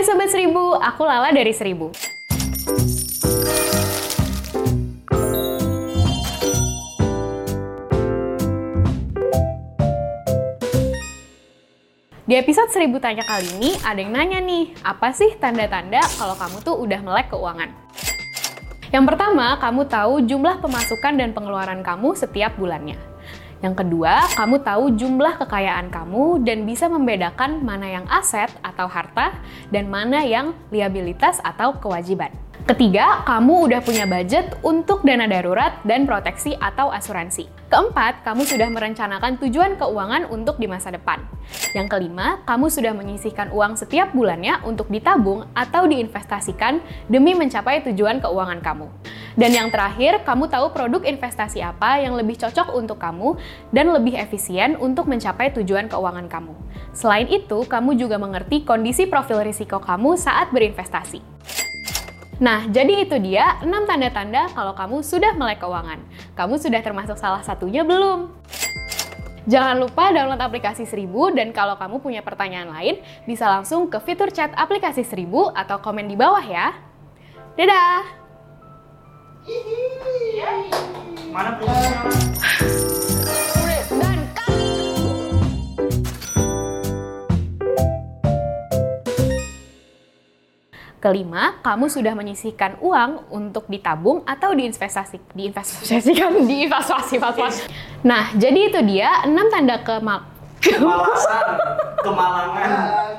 Hai Sobat Seribu, aku Lala dari Seribu. Di episode 1000 tanya kali ini, ada yang nanya nih, apa sih tanda-tanda kalau kamu tuh udah melek keuangan? Yang pertama, kamu tahu jumlah pemasukan dan pengeluaran kamu setiap bulannya. Yang kedua, kamu tahu jumlah kekayaan kamu dan bisa membedakan mana yang aset atau harta dan mana yang liabilitas atau kewajiban. Ketiga, kamu udah punya budget untuk dana darurat dan proteksi atau asuransi. Keempat, kamu sudah merencanakan tujuan keuangan untuk di masa depan. Yang kelima, kamu sudah menyisihkan uang setiap bulannya untuk ditabung atau diinvestasikan demi mencapai tujuan keuangan kamu. Dan yang terakhir, kamu tahu produk investasi apa yang lebih cocok untuk kamu dan lebih efisien untuk mencapai tujuan keuangan kamu. Selain itu, kamu juga mengerti kondisi profil risiko kamu saat berinvestasi. Nah, jadi itu dia 6 tanda-tanda kalau kamu sudah melek keuangan. Kamu sudah termasuk salah satunya belum? Jangan lupa download aplikasi Seribu dan kalau kamu punya pertanyaan lain, bisa langsung ke fitur chat aplikasi Seribu atau komen di bawah ya. Dadah! Mana? Kelima, kamu sudah menyisihkan uang untuk ditabung atau diinvestasi, diinvestasikan, diinvestasi, Nah, jadi itu dia 6 tanda kemal Kemalasan, kemalangan.